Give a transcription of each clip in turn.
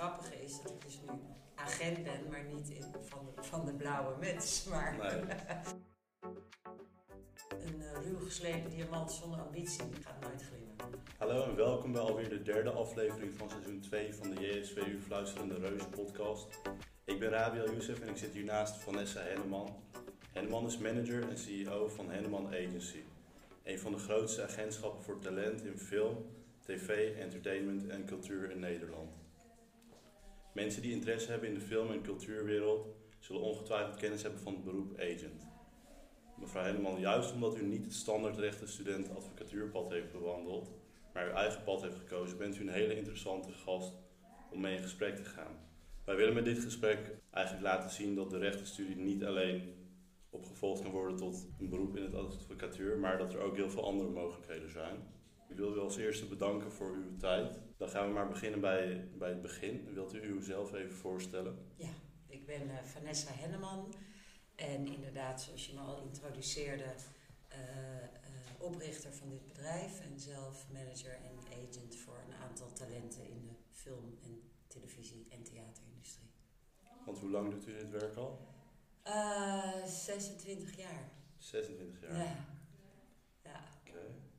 grappige is dat ik dus nu agent ben, maar niet in, van, de, van de blauwe muts. Maar Nee. een eh, ruw geslepen diamant zonder ambitie gaat nooit glimmen. Hallo en welkom bij alweer de derde aflevering van seizoen 2 van de JSVU Fluisterende Reuzen podcast. Ik ben Rabiel Youssef en ik zit hier naast Vanessa Henneman. Henneman is manager en CEO van Henneman Agency. Een van de grootste agentschappen voor talent in film, tv, entertainment en cultuur in Nederland. Mensen die interesse hebben in de film- en cultuurwereld zullen ongetwijfeld kennis hebben van het beroep agent. Mevrouw Henneman, juist omdat u niet het standaard rechtenstudent advocatuurpad heeft bewandeld, maar uw eigen pad heeft gekozen, bent u een hele interessante gast om mee in gesprek te gaan. Wij willen met dit gesprek eigenlijk laten zien dat de rechtenstudie niet alleen opgevolgd kan worden tot een beroep in het advocatuur, maar dat er ook heel veel andere mogelijkheden zijn. Ik wil u als eerste bedanken voor uw tijd. Dan gaan we maar beginnen bij, bij het begin. Wilt u uzelf even voorstellen? Ik ben eh, Vanessa Henneman en inderdaad, zoals je me al introduceerde, eh, eh, oprichter van dit bedrijf en zelf manager en agent voor een aantal talenten in de film- en televisie- en theaterindustrie. Want hoe lang doet u dit werk al? Eh 26 jaar. 26 jaar. Ja. ja. Oké.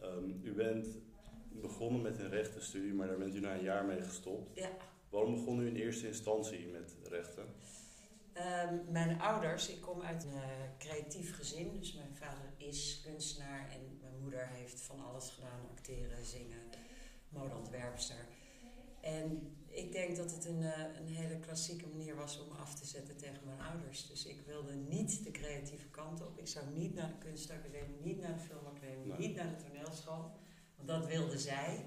Ehm, u bent begonnen met een rechtenstudie, maar daar bent u na een jaar mee gestopt. Ja. Waarom begon u in eerste instantie met rechten? Ehm, mijn ouders, ik kom uit een eh, creatief gezin. Dus mijn vader is kunstenaar en mijn moeder heeft van alles gedaan: acteren, zingen, modeontwerpster. En ik denk dat het een, eh, een hele klassieke manier was om af te zetten tegen mijn ouders. Dus ik wilde niet de creatieve kant op. Ik zou niet naar de kunstacademie, niet naar de filmacademie, Nee. niet naar de toneelschool. Want dat wilden zij.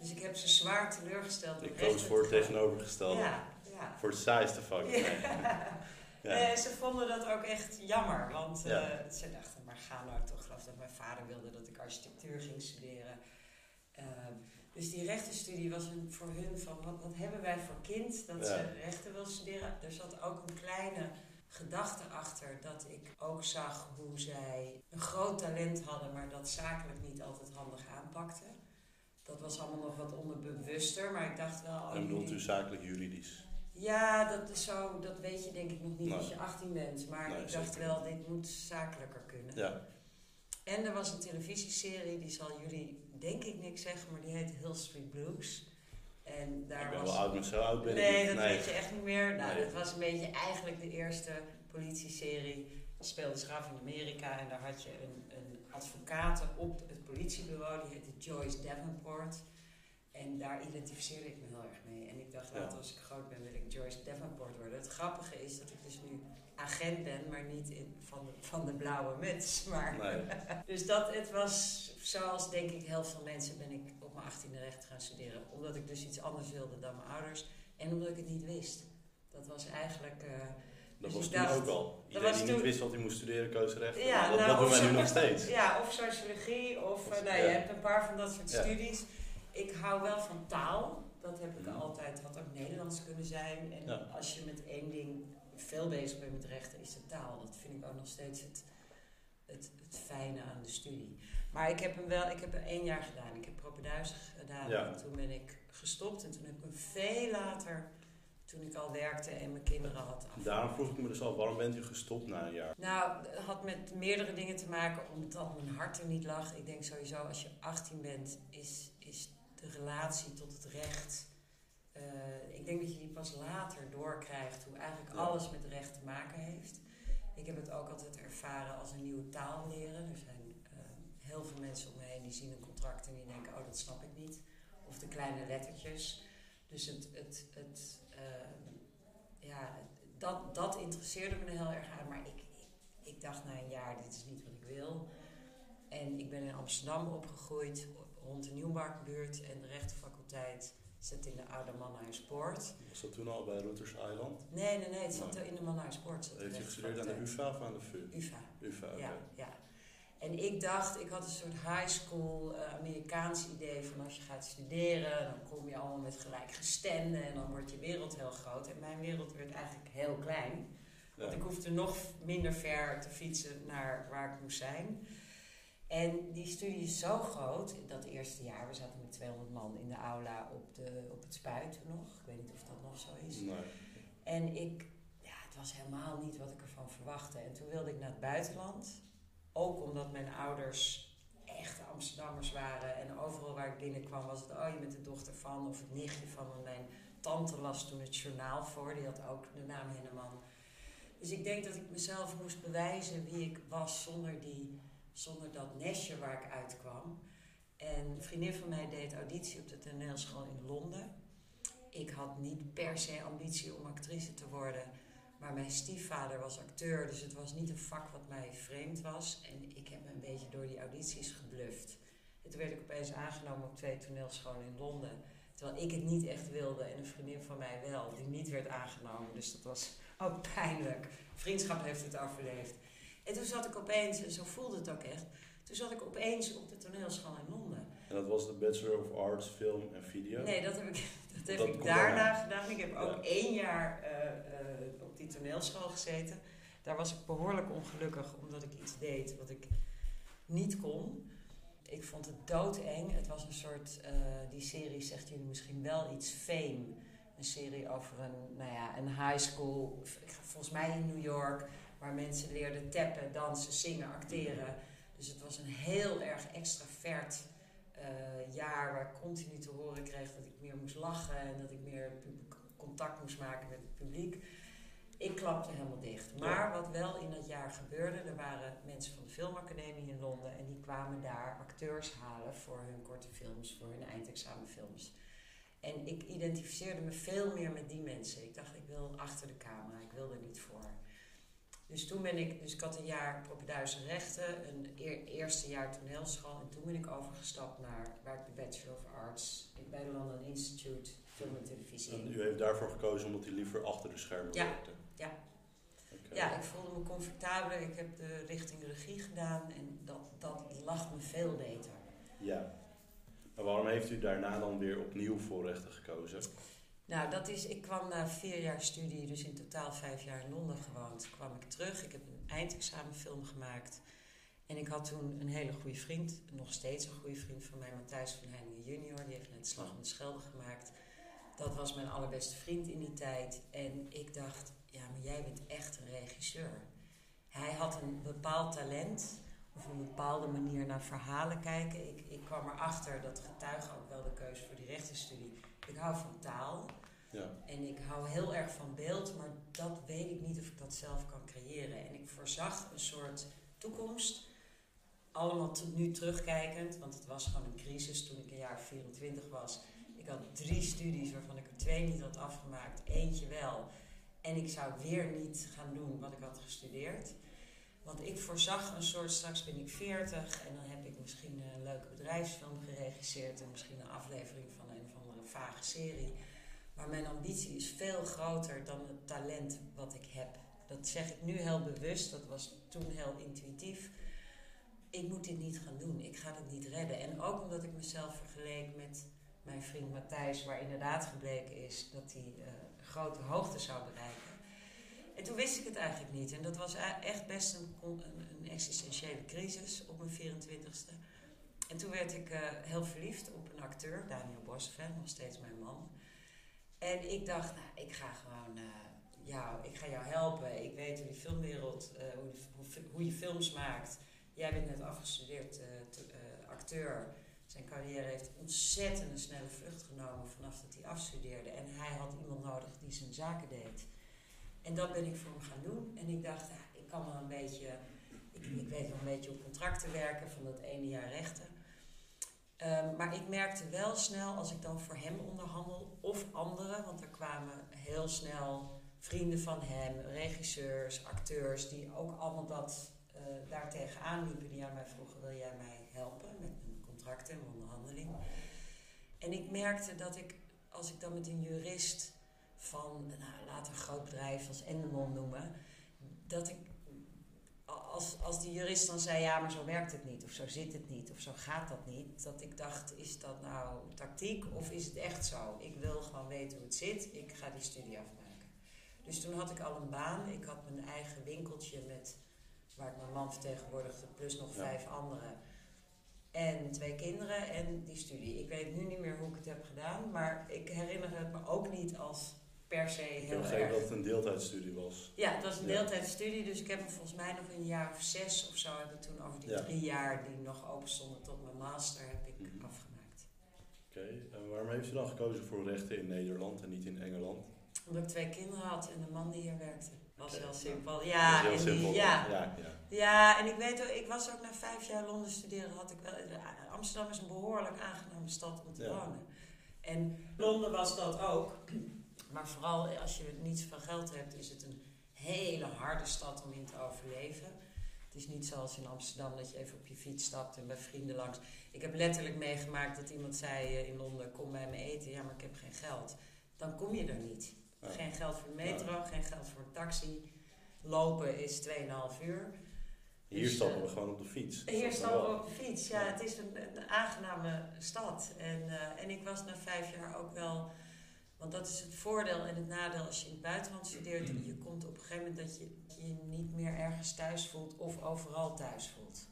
Dus ik heb ze zwaar teleurgesteld. Ik koos voor het tegenovergestelde. Ja, ja. Voor het saaiste vak. Ja. Ja. Eh, ze vonden dat ook echt jammer, want Ja. ze dachten, maar ga nou toch, ik geloof dat mijn vader wilde dat ik architectuur ging studeren. Dus die rechtenstudie was een, voor hun van, wat, wat hebben wij voor kind dat Ja. ze rechten wil studeren. Er zat ook een kleine gedachte achter dat ik ook zag hoe zij een groot talent hadden, maar dat zakelijk niet altijd handig aanpakten. Dat was allemaal nog wat onderbewuster, maar ik dacht wel... oh, En bedoelt u zakelijk juridisch? ja, dat, is zo, dat weet je denk ik nog niet Nee. als je 18 bent. Maar Nee, ik dacht wel, dit moet zakelijker kunnen. Ja. En er was een televisieserie, die zal jullie denk ik niks zeggen, maar die heet Hill Street Blues. En daar ik ben was... wel oud, maar zo oud ben ik nee, niet. dat weet je echt niet meer. Nou, Nee. dat was een beetje eigenlijk de eerste politieserie. Die speelde zich af in Amerika en daar had je een, een advocaat op het politiebureau, die heette Joyce Davenport. En daar identificeerde ik me heel erg mee. En ik dacht later, als ik groot ben, wil ik Joyce Davenport worden. Het grappige is dat ik dus nu agent ben, maar niet in, van, de, van de blauwe muts. Maar, Nee. dus dat, het was, zoals denk ik heel veel mensen, ben ik op mijn 18e recht gaan studeren. Omdat ik dus iets anders wilde dan mijn ouders. En omdat ik het niet wist. Dat was eigenlijk... eh, Dat Dus was toen dacht- ook al. Iedereen die toen- niet wist wat hij moest studeren, koos rechten. Ja, dat nou, dat doen wij nu nog steeds. Ja, of sociologie, of eh, nou, ja. je hebt een paar van dat soort Ja. studies. Ik hou wel van taal. Dat heb ik Mhm. altijd, had ook Nederlands kunnen zijn. En als je met één ding veel bezig bent met rechten, is de taal. Dat vind ik ook nog steeds het, het, het fijne aan de studie. Maar ik heb hem wel, ik heb er één jaar gedaan. Ik heb propeduizen gedaan Ja. en toen ben ik gestopt. En toen heb ik hem veel later, toen ik al werkte en mijn kinderen had af. Daarom vroeg ik me dus al, waarom bent u gestopt na een jaar? Nou, het had met meerdere dingen te maken, omdat mijn hart er niet lag. Ik denk sowieso, als je 18 bent, is, is de relatie tot het recht. eh, denk dat je die pas later doorkrijgt, hoe eigenlijk alles met recht te maken heeft. Ik heb het ook altijd ervaren als een nieuwe taal leren. Er zijn eh, heel veel mensen om me heen die zien een contract en die denken, oh dat snap ik niet. Of de kleine lettertjes. Dus het, het, het, eh, ja, dat, dat interesseerde me heel erg aan. Maar ik, ik, ik dacht na een jaar, dit is niet wat ik wil. En ik ben in Amsterdam opgegroeid, rond de Nieuwmarktbuurt. En de rechtenfaculteit zit in de Oude Mannhuispoort. Was dat toen al bij Routers Island? Nee, nee, nee, het zat Nee. in de de Heeft u gestudeerd aan de. UvA of aan de VU? UvA. UvA. Ja, ja. En ik dacht, ik had een soort high school eh, Amerikaans idee van als je gaat studeren, dan kom je allemaal met gelijkgestemden en dan wordt je wereld heel groot. En mijn wereld werd eigenlijk heel klein. Ja. Want ik hoefde nog minder ver te fietsen naar waar ik moest zijn. En die studie is zo groot, dat eerste jaar, we zaten met 200 man in de aula op, de, op het spuit nog. Ik weet niet of dat nog zo is. Nee. En ik, ja, het was helemaal niet wat ik ervan verwachtte. En toen wilde ik naar het buitenland. Ook omdat mijn ouders echte Amsterdammers waren. En overal waar ik binnenkwam was het, oh je bent de dochter van of het nichtje van. Want mijn tante las toen het journaal voor, die had ook de naam Henneman. Dus ik denk dat ik mezelf moest bewijzen wie ik was zonder, die, zonder dat nestje waar ik uitkwam. En een vriendin van mij deed auditie op de toneelschool in Londen. Ik had niet per se ambitie om actrice te worden. Maar mijn stiefvader was acteur, dus het was niet een vak wat mij vreemd was. En ik heb me een beetje door die audities gebluft. En toen werd ik opeens aangenomen op twee toneelscholen in Londen. Terwijl ik het niet echt wilde en een vriendin van mij wel, die niet werd aangenomen. Dus dat was ook pijnlijk. Vriendschap heeft het overleefd. En toen zat ik opeens, en zo voelde het ook echt, toen zat ik opeens op de toneelschool in Londen. En dat was de Bachelor of Arts, Film en Video? Nee, dat heb ik, dat heb Dat ik daarna gedaan. Ik heb ook één jaar eh, eh, op die toneelschool gezeten. Daar was ik behoorlijk ongelukkig omdat ik iets deed wat ik niet kon. Ik vond het doodeng. Het was een soort, eh, die serie zegt jullie misschien wel iets, Fame. Een serie over een, nou ja, een high school, volgens mij in New York, waar mensen leerden tappen, dansen, zingen, acteren. Dus het was een heel erg extravert eh, jaar waar ik continu te horen kreeg dat ik meer moest lachen en dat ik meer contact moest maken met het publiek. Ik klapte helemaal dicht. Maar wat wel in dat jaar gebeurde, er waren mensen van de Filmacademie in Londen en die kwamen daar acteurs halen voor hun korte films, voor hun eindexamenfilms. En ik identificeerde me veel meer met die mensen. Ik dacht, ik wil achter de camera, ik wil er niet voor. Dus toen ben ik, dus ik had een jaar propeduise rechten, een eer- eerste jaar toneelschool. En toen ben ik overgestapt naar waar ik de Bachelor of Arts bij de London Institute film en televisie. En u heeft daarvoor gekozen omdat u liever achter de schermen Ja. werkte? Ja. Oké. Ja, ik voelde me comfortabeler. Ik heb de richting regie gedaan en dat, dat lag me veel beter. Ja. Maar waarom heeft u daarna dan weer opnieuw voor rechten gekozen? Nou, dat is, ik kwam na vier jaar studie, dus in totaal vijf jaar in Londen gewoond, kwam ik terug. Ik heb een eindexamenfilm gemaakt. En ik had toen een hele goede vriend, nog steeds een goede vriend van mij, Matthijs van Heiningen junior. Die heeft net Slag om de Schelde gemaakt. Dat was mijn allerbeste vriend in die tijd. En ik dacht, ja, maar jij bent echt een regisseur. Hij had een bepaald talent, of een bepaalde manier naar verhalen kijken. Ik, ik kwam erachter, dat getuige ook wel de keuze voor die rechtenstudie. Ik hou van taal. Ja. En ik hou heel erg van beeld, maar dat weet ik niet of ik dat zelf kan creëren. En ik voorzag een soort toekomst. Allemaal nu terugkijkend, want het was gewoon een crisis toen ik een jaar 24 was. Ik had drie studies waarvan ik er twee niet had afgemaakt, eentje wel. En ik zou weer niet gaan doen wat ik had gestudeerd. Want ik voorzag een soort, straks ben ik 40 en dan heb ik misschien een leuke bedrijfsfilm geregisseerd en misschien een aflevering van een andere vage serie. Maar mijn ambitie is veel groter dan het talent wat ik heb. Dat zeg ik nu heel bewust, dat was toen heel intuïtief. Ik moet dit niet gaan doen, ik ga dit niet redden. En ook omdat ik mezelf vergeleek met mijn vriend Matthijs, waar inderdaad gebleken is dat hij eh, grote hoogte zou bereiken. En toen wist ik het eigenlijk niet. En dat was e- echt best een, een existentiële crisis op mijn 24ste. En toen werd ik eh, heel verliefd op een acteur, Daniel Bosven, nog steeds mijn man. En ik dacht, nou, ik ga gewoon eh, jou, ik ga jou helpen. Ik weet hoe die filmwereld, eh, hoe, die- hoe, je films maakt. Jij bent net afgestudeerd te- acteur. Zijn carrière heeft ontzettend een snelle vlucht genomen vanaf dat hij afstudeerde. En hij had iemand nodig die zijn zaken deed. En dat ben ik voor hem gaan doen. En ik dacht, ik kan wel een beetje, ik, ik weet wel een beetje hoe contracten werken van dat ene jaar rechten. Ehm, maar ik merkte wel snel, als ik dan voor hem onderhandel, of anderen, want er kwamen heel snel vrienden van hem, regisseurs, acteurs, die ook allemaal dat eh daar tegenaan liepen, die aan mij vroegen, wil jij mij helpen met mijn contracten en onderhandeling? En ik merkte dat ik, als ik dan met een jurist van, nou, we een groot bedrijf als Endemol noemen, dat ik, als, als die jurist dan zei, ja, maar zo werkt het niet, of zo zit het niet, of zo gaat dat niet, dat ik dacht, is dat nou tactiek of is het echt zo? Ik wil gewoon weten hoe het zit, ik ga die studie afmaken. Dus toen had ik al een baan, ik had mijn eigen winkeltje met, waar ik mijn man vertegenwoordigde, plus nog Ja. vijf anderen. En twee kinderen en die studie. Ik weet nu niet meer hoe ik het heb gedaan, maar ik herinner het me ook niet als per se Ik heb begrepen dat het een deeltijdstudie was. Ja, het was een Ja. deeltijdstudie, dus ik heb hem volgens mij nog een jaar of zes of zo heb ik toen over die Ja. drie jaar die nog open stonden tot mijn master heb ik Mhm. afgemaakt. Oké, en waarom heeft u dan gekozen voor rechten in Nederland en niet in Engeland? Omdat ik twee kinderen had en een man die hier werkte. Was Oké, heel simpel. Ja, heel en simpel. die, ja, ja, ja. Ja, en ik weet ook, ik was ook na vijf jaar Londen studeren, had ik wel. Amsterdam is een behoorlijk aangename stad om te wonen. En Londen was dat ook. Maar vooral als je niet zoveel geld hebt, is het een hele harde stad om in te overleven. Het is niet zoals in Amsterdam dat je even op je fiets stapt en bij vrienden langs. Ik heb letterlijk meegemaakt dat iemand zei eh, in Londen: Kom bij me eten. Ja, maar ik heb geen geld. Dan kom je er niet. Ja. Geen geld voor de metro, geen geld voor een taxi. Lopen is 2,5 uur. Hier Dus, stappen eh, we gewoon op de fiets. Hier staan we op de fiets. Ja, Ja. het is een, een aangename stad. En, eh, en ik was na vijf jaar ook wel... Want dat is het voordeel en het nadeel als je in het buitenland studeert. Je komt op een gegeven moment dat je je niet meer ergens thuis voelt of overal thuis voelt.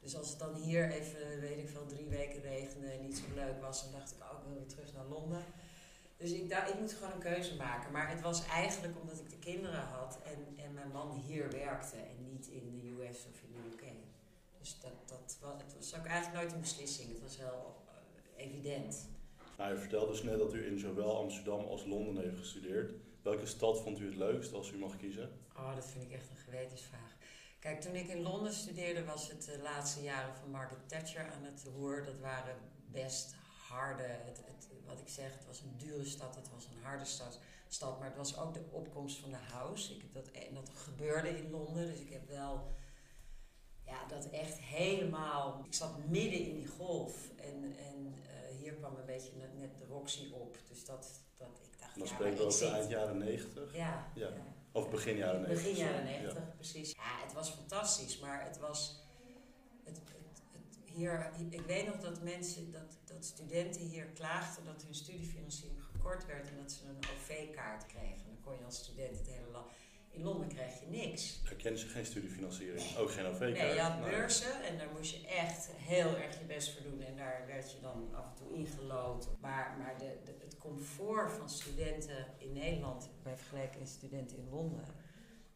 Dus als het dan hier even, weet ik veel, drie weken regende en niet zo leuk was, dan dacht ik ook, ik wil weer terug naar Londen. Dus ik dacht, ik moet gewoon een keuze maken. Maar het was eigenlijk omdat ik de kinderen had en, en mijn man hier werkte en niet in de US of in de UK. Dus dat, dat was, het was ook eigenlijk nooit een beslissing. Het was heel eh, evident. Nou, vertelde dus net dat u in zowel Amsterdam als Londen heeft gestudeerd. Welke stad vond u het leukst als u mag kiezen? Oh, dat vind ik echt een gewetensvraag. Kijk, toen ik in Londen studeerde was het de laatste jaren van Margaret Thatcher aan het roer. Dat waren best harde, het, het, wat ik zeg, het was een dure stad, het was een harde stad, stad maar het was ook de opkomst van de house. Ik heb dat, en dat gebeurde in Londen, dus ik heb wel ja, dat echt helemaal. Ik zat midden in die golf en, en hier kwam een beetje net, net de Roxy op. Dus dat, dat ik dacht, Dan ja, spreken we over eind jaren 90. Ja, Ja. ja. Of begin jaren 90. Begin jaren sorry. 90, precies. Ja, het was fantastisch, maar het was. Het, het, het, hier, ik weet nog dat mensen, dat, dat studenten hier klaagden dat hun studiefinanciering gekort werd en dat ze een OV-kaart kregen. Dan kon je als student het hele land. In Londen kreeg je niks. Daar kennen ze geen studiefinanciering. Ook geen OV-kaart. Nee, je had beurzen en daar moest je echt heel erg je best voor doen. En daar werd je dan af en toe ingelood. Maar, maar de, de, het comfort van studenten in Nederland, bij vergelijking met studenten in Londen.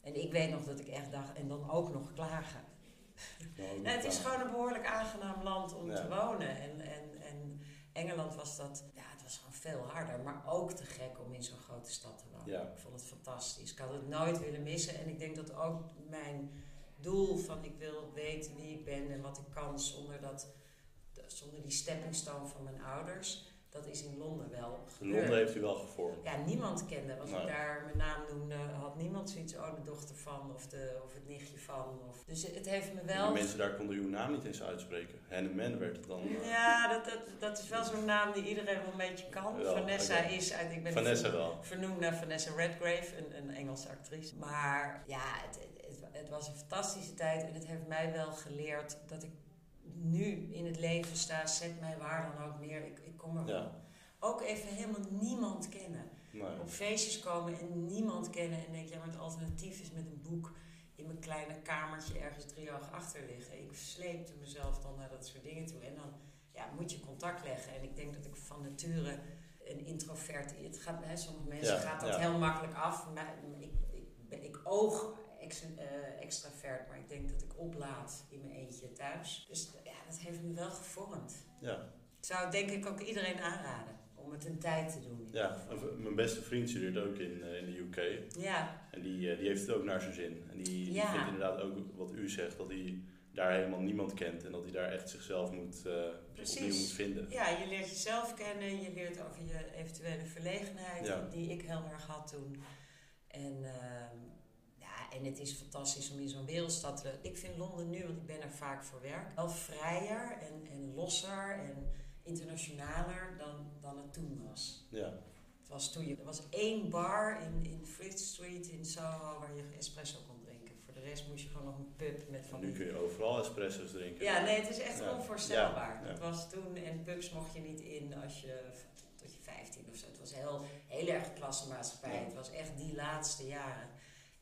En ik weet nog dat ik echt dacht, en dan ook nog klagen. nou, het is gewoon een behoorlijk aangenaam land om Ja. te wonen. En, en, en Engeland was dat, ja, was gewoon veel harder. Maar ook te gek om in zo'n grote stad te wonen. Ja. Ik vond het fantastisch. Ik had het nooit willen missen. En ik denk dat ook mijn doel van ik wil weten wie ik ben en wat ik kan zonder, dat, zonder die stepping stone van mijn ouders. Dat is in Londen wel gebeurd. Londen heeft u wel gevormd. Ja, niemand kende. Als Nee. ik daar mijn naam noemde, had niemand zoiets, oh, de dochter van of, de, of het nichtje van. Of, dus het heeft me wel. Mensen daar konden uw naam niet eens uitspreken. Henneman werd het dan. eh, Ja, dat, dat, dat is wel zo'n naam die iedereen wel een beetje kan. Ja, Vanessa is uit. Ik ben Vanessa wel. vernoemd naar Vanessa Redgrave, een, een Engelse actrice. Maar ja, het, het, het, het was een fantastische tijd en het heeft mij wel geleerd dat ik nu in het leven sta. Zet mij waar dan ook neer. Ik, ik kom er wel. Ja. Ook even helemaal niemand kennen. Nee. Op feestjes komen en niemand kennen en denk, ja, maar het alternatief is met een boek in mijn kleine kamertje ergens drie oog achter liggen. Ik sleepte mezelf dan naar dat soort dingen toe. En dan ja, moet je contact leggen. En ik denk dat ik van nature een introvert... Het gaat, hè, sommige mensen Ja, gaat dat ja. heel makkelijk af. Maar ik, ik, ben- ik oog ex, eh, extravert, maar ik denk dat ik oplaad in mijn eentje thuis. Dus ja, dat heeft me wel gevormd. Ja. Ik zou denk ik ook iedereen aanraden om het een tijd te doen. ja. Mijn beste vriend studeert ook in, eh, in de UK. Ja, En die, eh, die heeft het ook naar zijn zin. En die, die Ja. vindt inderdaad ook wat u zegt. Dat hij daar helemaal niemand kent. En dat hij daar echt zichzelf moet, Precies. opnieuw moet vinden. Ja, je leert jezelf kennen, je leert over je eventuele verlegenheid, Ja. die ik heel erg had toen. En, ehm, en het is fantastisch om in zo'n wereldstad te... Ik vind Londen nu, want ik ben er vaak voor werk, wel vrijer en, en losser en internationaler dan, dan het toen was. Ja. Het was toen je, er was één bar in, in Fleet Street in Soho waar je espresso kon drinken. Voor de rest moest je gewoon nog een pub met van En nu kun je overal espresso's drinken. ja, nee, het is echt Ja. onvoorstelbaar. Ja. Het was toen, en pubs mocht je niet in als je tot je 15 of zo. Het was heel, heel erg klassenmaatschappij. Het was echt die laatste jaren.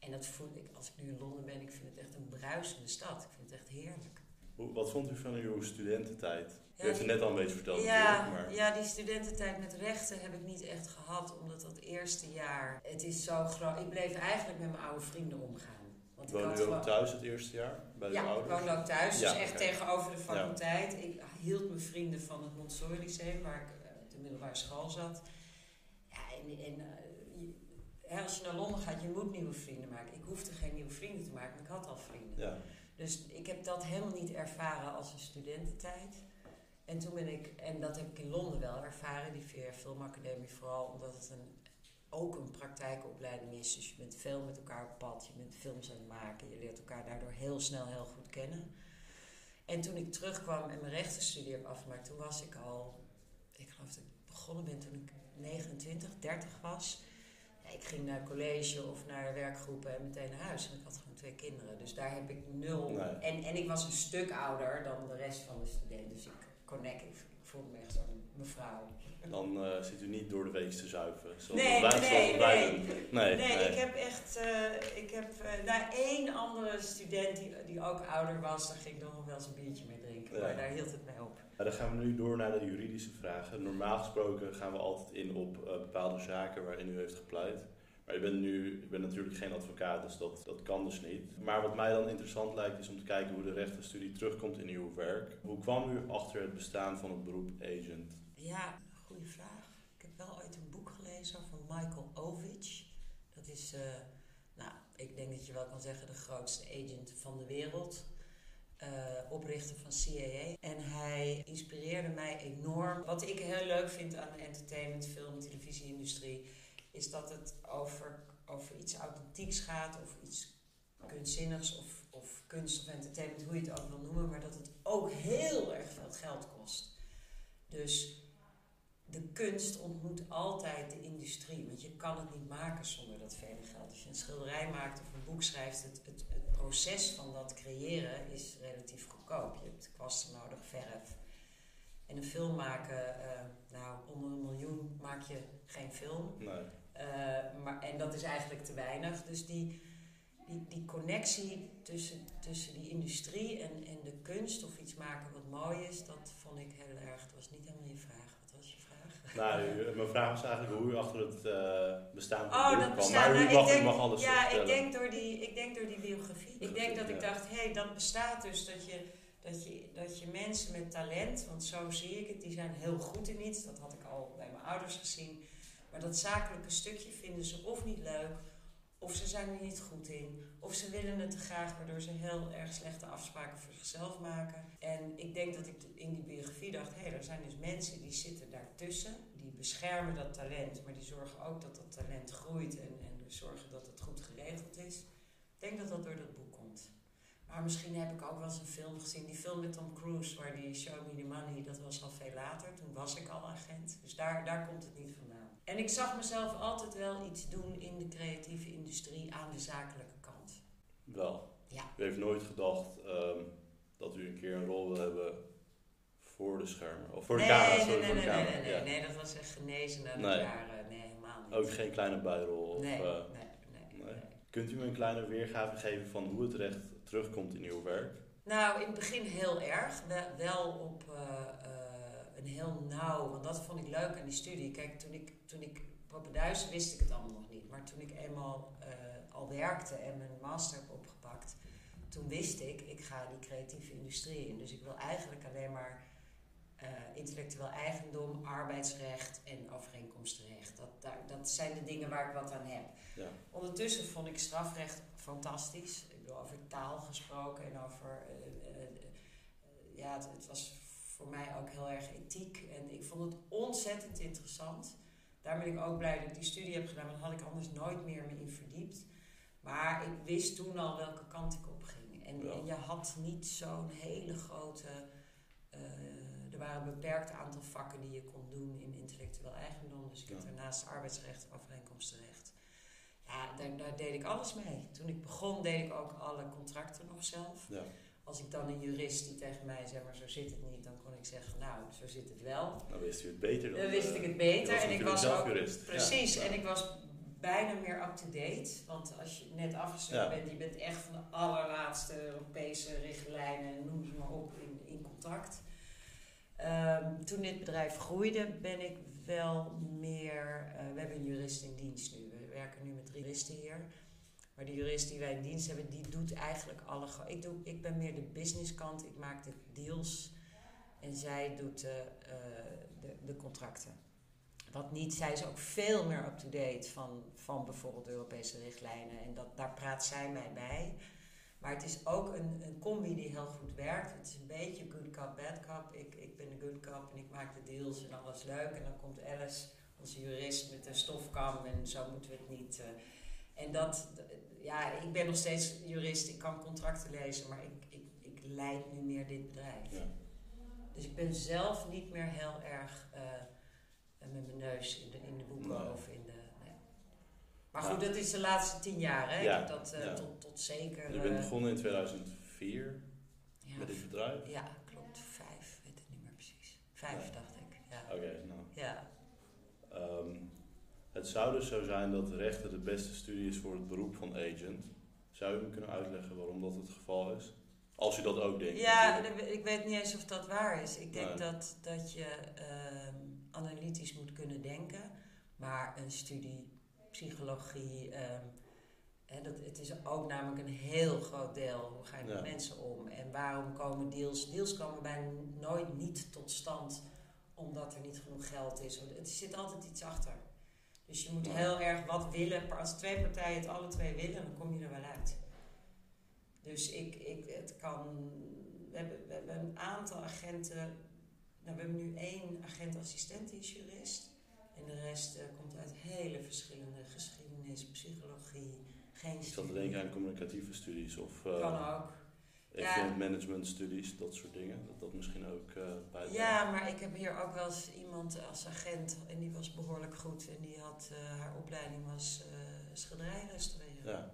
En dat voel ik, als ik nu in Londen ben, ik vind het echt een bruisende stad. Ik vind het echt heerlijk. Hoe, wat vond u van uw studententijd? U Ja, heeft het net al een beetje verteld Ja, maar... ja, die studententijd met rechten heb ik niet echt gehad, omdat dat eerste jaar, het is zo groot. Ik bleef eigenlijk met mijn oude vrienden omgaan. Want ik Woonde u ook thuis het eerste jaar? Bij Ja, ik ouders? woonde ook thuis, Ja, dus echt tegenover de faculteit. Ik hield mijn vrienden van het Montessori Lyceum, waar ik eh, op de middelbare school zat. Ja, en, en eh, hè, als je naar Londen gaat, je moet nieuwe vrienden maken. Ik hoefde geen nieuwe vrienden te maken, want ik had al vrienden. Ja, Dus ik heb dat helemaal niet ervaren als een studententijd. En toen ben ik, en dat heb ik in Londen wel ervaren, die VR Filmacademie vooral, omdat het een, ook een praktijkopleiding is. Dus je bent veel met elkaar op pad, je bent films aan het maken, je leert elkaar daardoor heel snel heel goed kennen. En toen ik terugkwam en mijn rechtenstudie heb afgemaakt, toen was ik al, ik geloof dat ik begonnen ben toen ik 29, 30 was. Ik ging naar college of naar werkgroepen en meteen naar huis. En ik had gewoon twee kinderen. Dus daar heb ik nul. Nee. En, en ik was een stuk ouder dan de rest van de studenten. Dus ik connect, ik, ik voelde me echt zo'n mevrouw. dan eh, zit u niet door de week te zuipen. Zoals Nee, wij, nee, nee. Nee, Nee, nee. ik heb echt. eh, ik heb uh, één andere student die, die ook ouder was, daar ging ik nog wel eens een biertje mee drinken. Ja. Maar daar hield het mee op. Dan gaan we nu door naar de juridische vragen. Normaal gesproken gaan we altijd in op bepaalde zaken waarin u heeft gepleit. Maar u bent nu u bent natuurlijk geen advocaat, dus dat, dat kan dus niet. Maar wat mij dan interessant lijkt is om te kijken hoe de rechtenstudie terugkomt in uw werk. Hoe kwam u achter het bestaan van het beroep agent? Ja, goede vraag. Ik heb wel ooit een boek gelezen van Michael Ovich. Dat is, eh, nou, ik denk dat je wel kan zeggen, de grootste agent van de wereld. Eh, oprichter van CAA. En hij inspireerde mij enorm. Wat ik heel leuk vind aan de entertainment, film, televisieindustrie, is dat het over, over iets authentieks gaat, of iets kunstzinnigs of, of kunst of entertainment, hoe je het ook wil noemen, maar dat het ook heel erg veel geld kost. Dus de kunst ontmoet altijd de industrie. Want je kan het niet maken zonder dat vele geld. Als je een schilderij maakt of een boek schrijft, het, het, het proces van dat creëren is relatief goedkoop. Je hebt kwasten nodig, verf. En een film maken, eh, nou, onder een miljoen maak je geen film. Nee. Uh, maar, en dat is eigenlijk te weinig. Dus die, die, die connectie tussen, tussen die industrie en, en de kunst of iets maken wat mooi is, dat vond ik heel erg. Dat was niet helemaal je vraag. Wat was je vraag? Nou, u- mijn vraag was eigenlijk hoe u achter het eh, bestaan van Oh, dat kwam. Maar u Nou, mag, ik denk, u mag alles ja, ik denk, door die, ik denk door die biografie. Ik denk dat ik dacht, hé, hey, dat bestaat dus. Dat je, dat, je, dat je mensen met talent, want zo zie ik het, die zijn heel goed in iets. Dat had ik al bij mijn ouders gezien. Maar dat zakelijke stukje vinden ze of niet leuk, of ze zijn er niet goed in, of ze willen het te graag, waardoor ze heel erg slechte afspraken voor zichzelf maken. En ik denk dat ik in die biografie dacht, hé, hey, er zijn dus mensen die zitten daartussen, die beschermen dat talent, maar die zorgen ook dat dat talent groeit en, en zorgen dat het goed geregeld is. Ik denk dat dat door dat boek komt. Maar misschien heb ik ook wel eens een film gezien, die film met Tom Cruise, waar die Show Me the Money, dat was al veel later. Toen was ik al agent. Dus daar, daar komt het niet vandaan. En ik zag mezelf altijd wel iets doen in de creatieve industrie aan de zakelijke kant. Wel. Ja. U heeft nooit gedacht ehm, dat u een keer een rol wil hebben voor de schermen. Of voor de nee, camera, nee, sorry, nee, voor nee, de nee, camera. nee, nee, ja. nee, dat was echt genezen na de Nee. jaren. Nee, helemaal niet. Ook geen kleine nee, eh, nee, nee. Kunt u me een kleine weergave geven van hoe het recht terugkomt in uw werk? Nou, in het begin heel erg. Wel, op eh, eh, een heel nauw, want dat vond ik leuk aan die studie. Kijk, toen ik, toen ik Poppenduizen wist ik het allemaal nog niet. Maar toen ik eenmaal al werkte en mijn master heb opgepakt, toen wist ik, ik ga die creatieve industrie in. Dus ik wil eigenlijk alleen maar eh, intellectueel eigendom, arbeidsrecht en overeenkomstenrecht. Dat, daar, dat zijn de dingen waar ik wat aan heb. Ja. Ondertussen vond ik strafrecht fantastisch. Ik bedoel, over taal gesproken en over. eh, eh, ja, het, het was voor mij ook heel erg ethiek. En ik vond het ontzettend interessant. Daar ben ik ook blij dat ik die studie heb gedaan, want had ik anders nooit meer me in verdiept. Maar ik wist toen al welke kant ik op ging. En, Ja. en je had niet zo'n hele grote. Eh, er waren een beperkt aantal vakken die je kon doen in intellectueel eigendom. Dus ik heb daarnaast arbeidsrecht, overeenkomstenrecht. Ja, daar, daar deed ik alles mee. Toen ik begon, deed ik ook alle contracten nog zelf. Ja. Als ik dan een jurist die tegen mij zei, maar zo zit het niet, dan kon ik zeggen, nou, zo zit het wel. Nou wist u het beter dan... Dan wist eh, ik het u beter en ik was ook jurist. Precies, ja. en ik was bijna meer up-to-date. Want als je net afgestudeerd Ja. bent, je bent echt van de allerlaatste Europese richtlijnen, noem ze maar op, in, in contact. Ehm, toen dit bedrijf groeide, ben ik wel meer. eh, we hebben een jurist in dienst nu. We werken nu met drie juristen hier. Maar de jurist die wij in dienst hebben, die doet eigenlijk alle. Ik, doe, ik ben meer de businesskant. Ik maak de deals. En zij doet de, eh, de, de contracten. Wat niet, zij is ook veel meer up-to-date van, van bijvoorbeeld Europese richtlijnen. En dat, daar praat zij mij bij. Maar het is ook een, een combi die heel goed werkt. Het is een beetje good cop, bad cop. Ik, ik ben de good cop en ik maak de deals en alles leuk. En dan komt Alice, onze jurist, met de stofkam en zo moeten we het niet. eh. en dat, ja, ik ben nog steeds jurist. Ik kan contracten lezen, maar ik, ik, ik leid nu meer dit bedrijf. Ja. Dus ik ben zelf niet meer heel erg eh, met mijn neus in de, in de boeken Nee. of in de. Maar goed, dat is de laatste tien jaar. Hè? Ja, dat eh, tot, tot zeker. Je bent eh, begonnen in 2004 ja, met dit bedrijf. ja, klopt. Vijf, weet het niet meer precies. Vijf, dacht ik. Ja. Oké, nou. ja. Ehm, het zou dus zo zijn dat rechten de beste studie is voor het beroep van agent. Zou je me kunnen uitleggen waarom dat het geval is? Als u dat ook denkt. Ja, natuurlijk. ik weet niet eens of dat waar is. Ik denk Nee. dat, dat je ehm, analytisch moet kunnen denken. Maar een studie psychologie, ehm, hè, dat, het is ook namelijk een heel groot deel. Hoe ga je met Ja. mensen om? En waarom komen deals? Deals komen bijna nooit niet tot stand omdat er niet genoeg geld is. Er zit altijd iets achter. Dus je moet Ja. heel erg wat willen. Als twee partijen het alle twee willen, dan kom je er wel uit. Dus ik, ik, het kan. We hebben, we hebben een aantal agenten. Nou, we hebben nu één agent-assistent, die is jurist. En de rest eh, komt uit hele verschillende geschiedenis, psychologie, geen Ik zat te denken aan communicatieve studies of eh Kan ook. event management studies, dat soort dingen. Dat dat misschien ook eh bij Ja, maar ik heb hier ook wel eens iemand als agent en die was behoorlijk goed. En die had, haar opleiding was schilderij restaureren. Ja.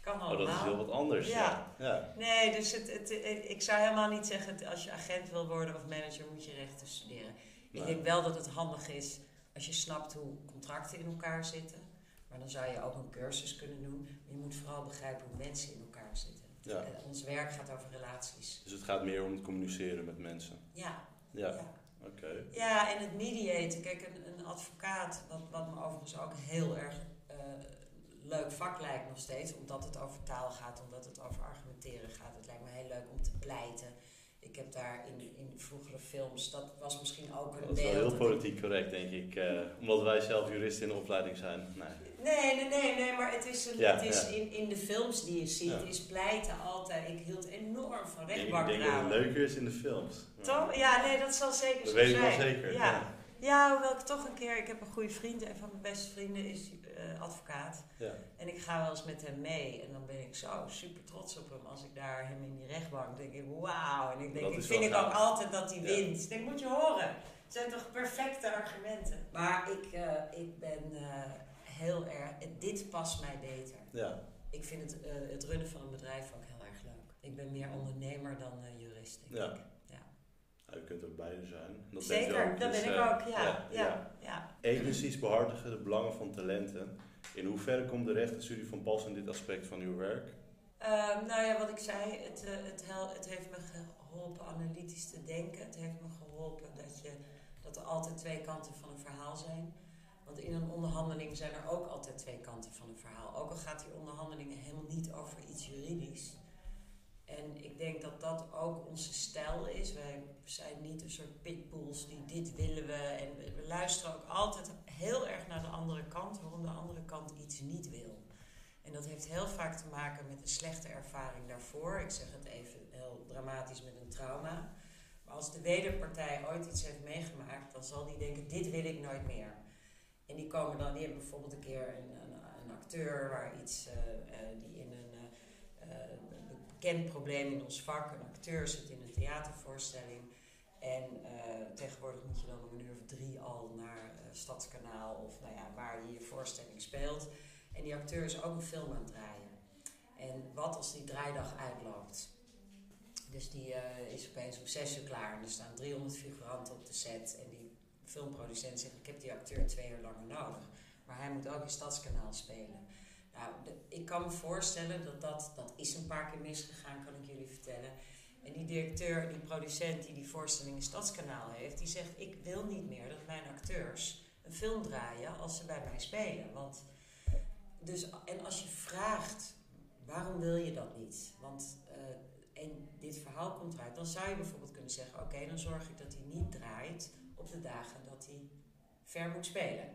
Kan Oh, allemaal. dat is heel wat anders. Ja. Ja. ja. Nee, dus het, het, ik zou helemaal niet zeggen, als je agent wil worden of manager, moet je rechten studeren. Ik denk wel dat het handig is als je snapt hoe contracten in elkaar zitten. Maar dan zou je ook een cursus kunnen doen. Maar je moet vooral begrijpen hoe mensen in elkaar zitten. Ja. Eh, Ons werk gaat over relaties. Dus het gaat meer om het communiceren met mensen. Ja, Ja, ja. oké. Ja, en het mediaten. Kijk, een, een advocaat, wat, wat me overigens ook heel erg eh, leuk vak lijkt nog steeds, omdat het over taal gaat, omdat het over argumenteren gaat. Het lijkt me heel leuk om te pleiten. Ik heb daar in, in vroegere films, dat was misschien ook een Dat is wel heel politiek correct, denk ik. eh, omdat wij zelf juristen in de opleiding zijn. Nee. Nee, nee, nee, nee, maar het is, een, Ja, het is ja. in, in de films die je ziet, Ja. is pleiten altijd. Ik hield enorm van Ik denk, ik denk dat het leuker is in de films. Toch? Ja, nee, dat zal zeker Dat zo weet ik zijn. wel zeker. Ja. Ja. Hoewel ik toch een keer, ik heb een goede vriend, een van mijn beste vrienden is eh, advocaat. Ja. En ik ga wel eens met hem mee en dan ben ik zo super trots op hem. Als ik daar hem in die rechtbank denk ik, wauw. En ik denk, Dat ik vind ik ook altijd dat hij Ja. wint. Ik denk, moet je horen. Het zijn toch perfecte argumenten. Maar ik, eh, ik ben eh, heel erg, dit past mij beter. ja. Ik vind het, eh, het runnen van een bedrijf ook heel erg leuk. Ik ben meer ondernemer dan eh, jurist, denk Ja. ik. Je kunt ook beide zijn. Dat Zeker, ook, dat dus, ben ik eh, ook, ja. ja, ja. Agencies behartigen de belangen van talenten. In hoeverre komt de rechtenstudie van pas in dit aspect van uw werk? Ehm, nou ja, wat ik zei, het, eh, het, het heeft me geholpen analytisch te denken. Het heeft me geholpen dat, je, dat er altijd twee kanten van een verhaal zijn. Want in een onderhandeling zijn er ook altijd twee kanten van een verhaal. Ook al gaat die onderhandeling helemaal niet over iets juridisch. En ik denk dat dat ook onze stijl is. Wij zijn niet een soort pitbulls die dit willen we. En we luisteren ook altijd heel erg naar de andere kant, waarom de andere kant iets niet wil. En dat heeft heel vaak te maken met een slechte ervaring daarvoor. Ik zeg het even heel dramatisch met een trauma. Maar als de wederpartij ooit iets heeft meegemaakt, dan zal die denken: dit wil ik nooit meer. En die komen dan, die bijvoorbeeld een keer een, een, acteur waar iets, eh, eh, die in een eh, probleem in ons vak, een acteur zit in een theatervoorstelling. En eh, tegenwoordig moet je dan om een uur of drie al naar eh, Stadskanaal of nou ja, waar je je voorstelling speelt. En die acteur is ook een film aan het draaien. En wat als die draaidag uitloopt? Dus die eh, is opeens om zes uur klaar en er staan 300 figuranten op de set. En die filmproducent zegt, ik heb die acteur twee uur langer nodig. Maar hij moet ook in Stadskanaal spelen. Nou, ik kan me voorstellen dat, dat dat is een paar keer misgegaan, kan ik jullie vertellen. En die directeur, die producent die die voorstelling in Stadskanaal heeft, die zegt: Ik wil niet meer dat mijn acteurs een film draaien als ze bij mij spelen. Want, dus, en als je vraagt waarom wil je dat niet? Want uh, en dit verhaal komt eruit, dan zou je bijvoorbeeld kunnen zeggen: Oké, dan zorg ik dat hij niet draait op de dagen dat hij ver moet spelen.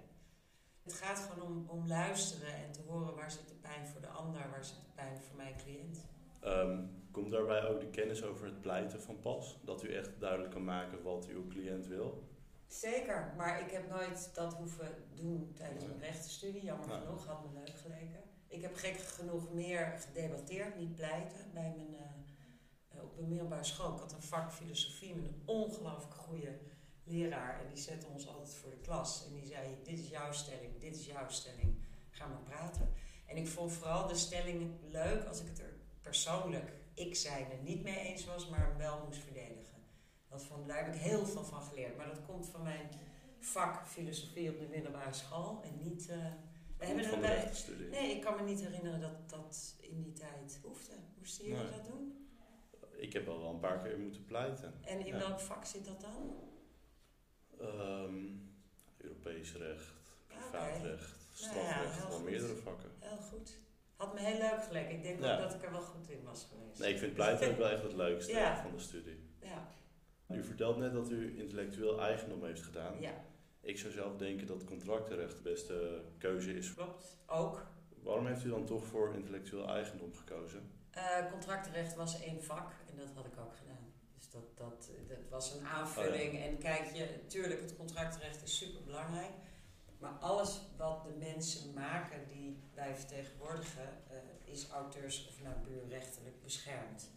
Het gaat gewoon om, om luisteren en te horen waar zit de pijn voor de ander, waar zit de pijn voor mijn cliënt. Um, komt daarbij ook de kennis over het pleiten van pas? Dat u echt duidelijk kan maken wat uw cliënt wil? Zeker, maar ik heb nooit dat hoeven doen tijdens mijn rechtenstudie. Jammer genoeg, had me leuk geleken. Ik heb gek genoeg meer gedebatteerd, niet pleiten, bij mijn, uh, op mijn middelbare school. Ik had een vak filosofie met een ongelooflijk goede leraar. En die zette ons altijd voor de klas. En die zei, dit is jouw stelling, dit is jouw stelling. Ga maar praten. En ik vond vooral de stelling leuk als ik het er persoonlijk, ik zijn er niet mee eens was, maar wel moest verdedigen. Dat vond, daar heb ik heel veel van geleerd. Maar dat komt van mijn vak filosofie op de middelbare school. En niet... Uh, we hebben. Nee, ik kan me niet herinneren dat dat in die tijd hoefde. Moesten jullie dat doen? Ik heb al wel een paar keer moeten pleiten. En in welk vak zit dat dan? Um, Europees recht, privaatrecht, okay. strafrecht, nou ja, wel meerdere vakken. Heel goed. Had me heel leuk geleken. Ik denk ook dat ik er wel goed in was geweest. Nee, ik vind pleiten ook wel echt het leukste van de studie. Ja. U vertelt net dat u intellectueel eigendom heeft gedaan. Ja. Ik zou zelf denken dat contractenrecht de beste keuze is. Klopt, ook. Waarom heeft u dan toch voor intellectueel eigendom gekozen? Uh, contractenrecht was één vak en dat had ik ook gedaan. Dat, dat, dat was een aanvulling. Oh en kijk je, tuurlijk, het contractenrecht is super belangrijk. Maar alles wat de mensen maken die wij vertegenwoordigen, uh, is auteurs- of nabuurrechtelijk beschermd.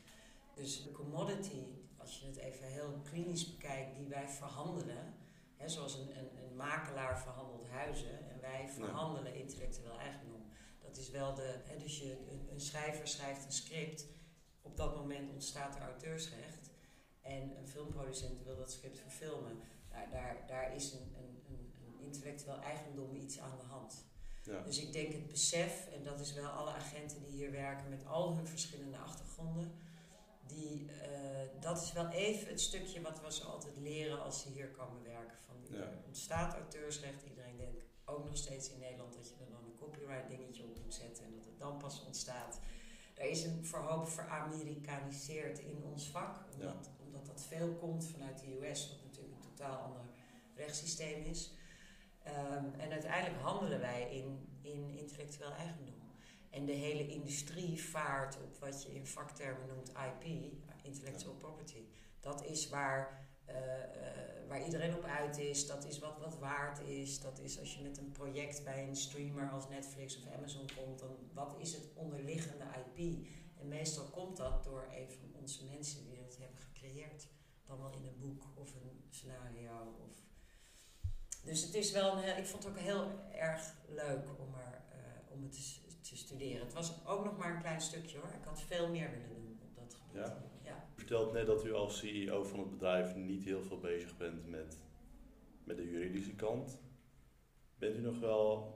Dus de commodity, als je het even heel klinisch bekijkt, die wij verhandelen, hè, zoals een, een, een, makelaar verhandelt huizen en wij verhandelen intellectueel eigendom. Dat is wel de, hè, dus je, een, een, schrijver schrijft een script, op dat moment ontstaat er auteursrecht en een filmproducent wil dat script verfilmen. Nou, daar, daar is een, een, een, intellectueel eigendom iets aan de hand. Ja. Dus ik denk het besef, en dat is wel alle agenten die hier werken met al hun verschillende achtergronden, die, uh, dat is wel even het stukje wat we ze altijd leren als ze hier komen werken. Van, ja. Er ontstaat auteursrecht, iedereen denkt ook nog steeds in Nederland dat je er dan een copyright dingetje op moet zetten en dat het dan pas ontstaat. Er is een verhoop veramerikaniseerd in ons vak, omdat, veel komt vanuit de US, wat natuurlijk een totaal ander rechtssysteem is. Um, en uiteindelijk handelen wij in, in intellectueel eigendom. En de hele industrie vaart op wat je in vaktermen noemt IP, intellectual property. Dat is waar, uh, uh, waar iedereen op uit is, dat is wat wat waard is. Dat is als je met een project bij een streamer als Netflix of Amazon komt, dan wat is het onderliggende IP? En meestal komt dat door een van onze mensen die dat hebben gecreëerd. Dan wel in een boek of een scenario. Of dus het is wel een, ik vond het ook heel erg leuk om, er, uh, om het te te studeren. Het was ook nog maar een klein stukje hoor. Ik had veel meer willen doen op dat gebied. Ja. ja. U vertelt net dat u als CEO van het bedrijf niet heel veel bezig bent met, met de juridische kant. Bent u nog wel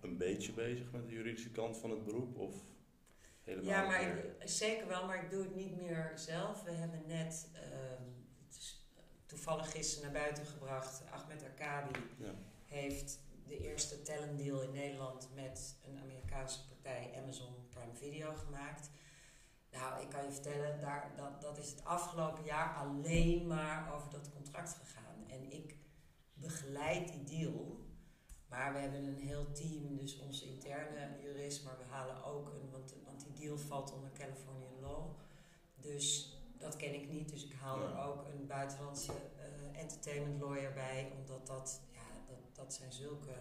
een beetje bezig met de juridische kant van het beroep? Of helemaal ja, maar ik, zeker wel, maar ik doe het niet meer zelf. We hebben net uh, toevallig gisteren naar buiten gebracht. Ahmed Arkabi ja. heeft de eerste talentdeal in Nederland met een Amerikaanse partij, Amazon Prime Video, gemaakt. Nou, ik kan je vertellen, daar, dat, dat is het afgelopen jaar alleen maar over dat contract gegaan. En ik begeleid die deal. Maar we hebben een heel team, dus onze interne jurist, maar we halen ook een, want, want die deal valt onder Californian law. Dus dat ken ik niet, dus ik haal er ook een buitenlandse uh, entertainment lawyer bij, omdat dat dat zijn zulke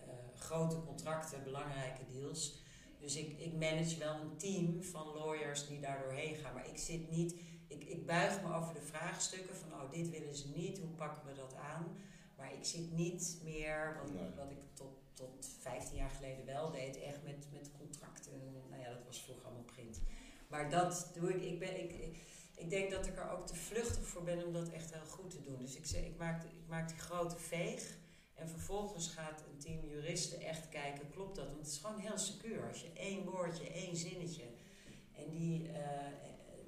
uh, grote contracten, belangrijke deals. Dus ik, ik manage wel een team van lawyers die daar doorheen gaan. Maar ik zit niet, ik, ik buig me over de vraagstukken van, oh, dit willen ze niet, hoe pakken we dat aan? Maar ik zit niet meer, wat, wat ik tot, tot 15 jaar geleden wel deed, echt met, met contracten. Nou ja, dat was vroeger allemaal print. Maar dat doe ik, ik, ben, ik, ik, ik denk dat ik er ook te vluchtig voor ben om dat echt heel goed te doen. Dus ik, ik, maak, ik maak die grote veeg En vervolgens gaat een team juristen echt kijken, klopt dat? Want het is gewoon heel secuur. Als je één woordje, één zinnetje en die, uh,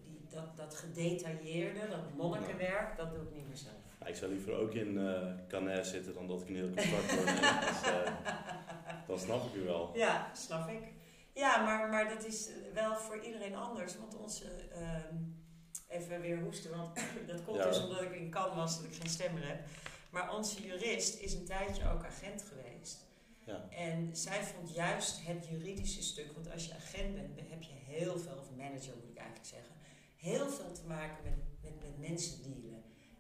die, dat, dat gedetailleerde, dat monnikenwerk, dat doe ik niet meer zelf. Ja, ik zou liever ook in uh, Canet zitten dan dat ik een heel contract word. dus, uh, dat snap ik u wel. Ja, snap ik. Ja, maar, maar dat is wel voor iedereen anders. Want onze, uh, even weer hoesten, want dat komt ja. dus omdat ik in Cannes was dat ik geen stem meer heb. Maar onze jurist is een tijdje ook agent geweest. Ja. En zij vond juist het juridische stuk, want als je agent bent, heb je heel veel, of manager moet ik eigenlijk zeggen, heel veel te maken met, met, met mensen dealen.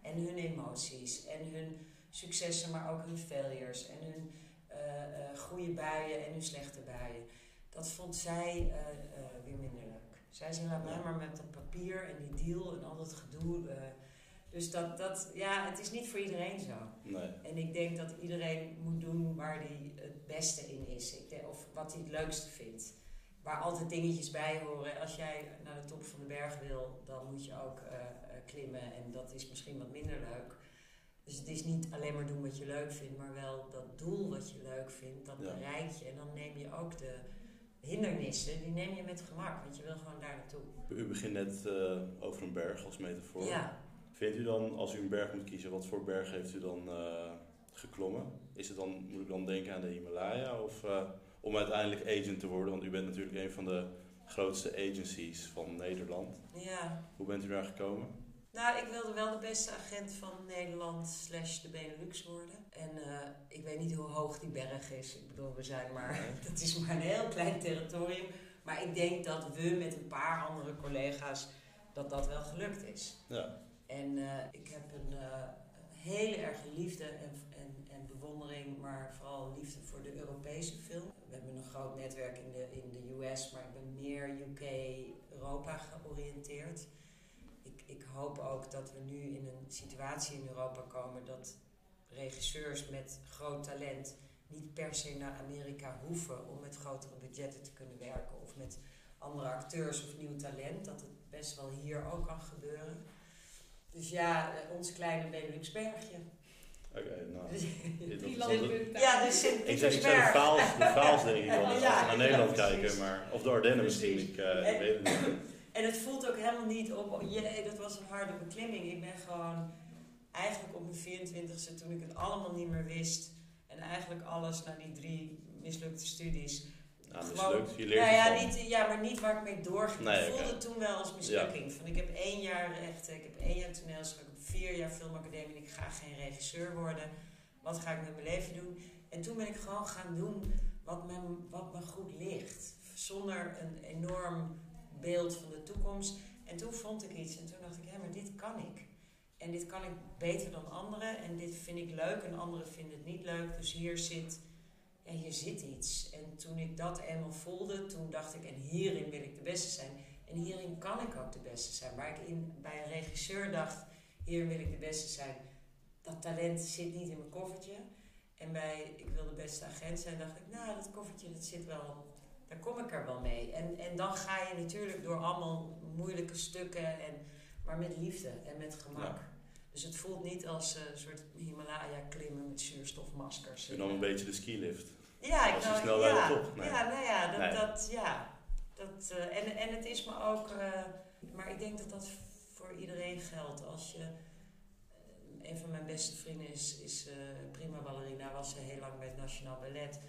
En hun emoties en hun successen, maar ook hun failures en hun uh, goede buien en hun slechte buien. Dat vond zij uh, weer minder leuk. Zij zei, laat mij maar met dat papier en die deal en al dat gedoe dus dat, dat, ja, het is niet voor iedereen zo. Nee. En ik denk dat iedereen moet doen waar hij het beste in is. Ik denk, of wat hij het leukste vindt. Waar altijd dingetjes bij horen. Als jij naar de top van de berg wil, dan moet je ook uh, klimmen. En dat is misschien wat minder leuk. Dus het is niet alleen maar doen wat je leuk vindt, maar wel dat doel wat je leuk vindt, dat ja. bereik je. En dan neem je ook de hindernissen, die neem je met gemak, want je wil gewoon daar naartoe. U begint net uh, over een berg als metafoor. Ja. Vindt u dan, als u een berg moet kiezen, wat voor berg heeft u dan uh, geklommen? Is het dan, moet ik dan denken aan de Himalaya? Of uh, om uiteindelijk agent te worden? Want u bent natuurlijk een van de grootste agencies van Nederland. Ja. Hoe bent u daar gekomen? Nou, ik wilde wel de beste agent van Nederland slash de Benelux worden. En uh, ik weet niet hoe hoog die berg is. Ik bedoel, we zijn maar... dat is maar een heel klein territorium. Maar ik denk dat we met een paar andere collega's... dat dat wel gelukt is. Ja. En uh, ik heb een uh, hele erg liefde en, en, en, bewondering, maar vooral liefde voor de Europese film. We hebben een groot netwerk in de, in de US, maar ik ben meer UK-Europa georiënteerd. Ik, ik hoop ook dat we nu in een situatie in Europa komen dat regisseurs met groot talent niet per se naar Amerika hoeven om met grotere budgetten te kunnen werken of met andere acteurs of nieuw talent. Dat het best wel hier ook kan gebeuren. Dus ja, uh, ons kleine Beneluxbergje. Oké, okay, nou. Dus, ja, dus Sint Ik zeg, ik zou de Vaals, de Vaals denk ik wel, als we naar Nederland kijken, maar, of de Ardennen misschien, ik, uh, en, weet het niet. En het voelt ook helemaal niet op, oh, jee, dat was een harde beklimming. Ik ben gewoon eigenlijk op mijn 24ste, toen ik het allemaal niet meer wist, en eigenlijk alles na die drie mislukte studies, nou, mislukt. Je leert nou ja, niet, ja, maar niet waar ik mee doorging. Nee, ik voelde het toen wel als mislukking. Van, ik heb één jaar rechten, ik heb één jaar toneelschool, ik heb vier jaar filmacademie en ik ga geen regisseur worden. Wat ga ik met mijn leven doen? En toen ben ik gewoon gaan doen wat me, wat me goed ligt. Zonder een enorm beeld van de toekomst. En toen vond ik iets en toen dacht ik, hé, maar dit kan ik. En dit kan ik beter dan anderen en dit vind ik leuk en anderen vinden het niet leuk. Dus hier zit ja, hier zit iets. En toen ik dat eenmaal voelde, toen dacht ik, en hierin wil ik de beste zijn. En hierin kan ik ook de beste zijn. Waar ik in, bij een regisseur dacht, hier wil ik de beste zijn. Dat talent zit niet in mijn koffertje. En bij ik wil de beste agent zijn, dacht ik, nou, dat koffertje dat zit wel, daar kom ik er wel mee. En, en dan ga je natuurlijk door allemaal moeilijke stukken, en, maar met liefde en met gemak. Ja. Dus het voelt niet als een uh, soort Himalaya klimmen met zuurstofmaskers. En dan een beetje de skilift. Ja, ik Als je nou, snel ja, de top. Nee. ja, nou ja, dat, Nee. dat ja. Dat, eh, en, en het is me ook, eh, maar ik denk dat dat voor iedereen geldt. Als je, eh, een van mijn beste vrienden is, is eh, prima ballerina, was ze heel lang bij het Nationaal Ballet.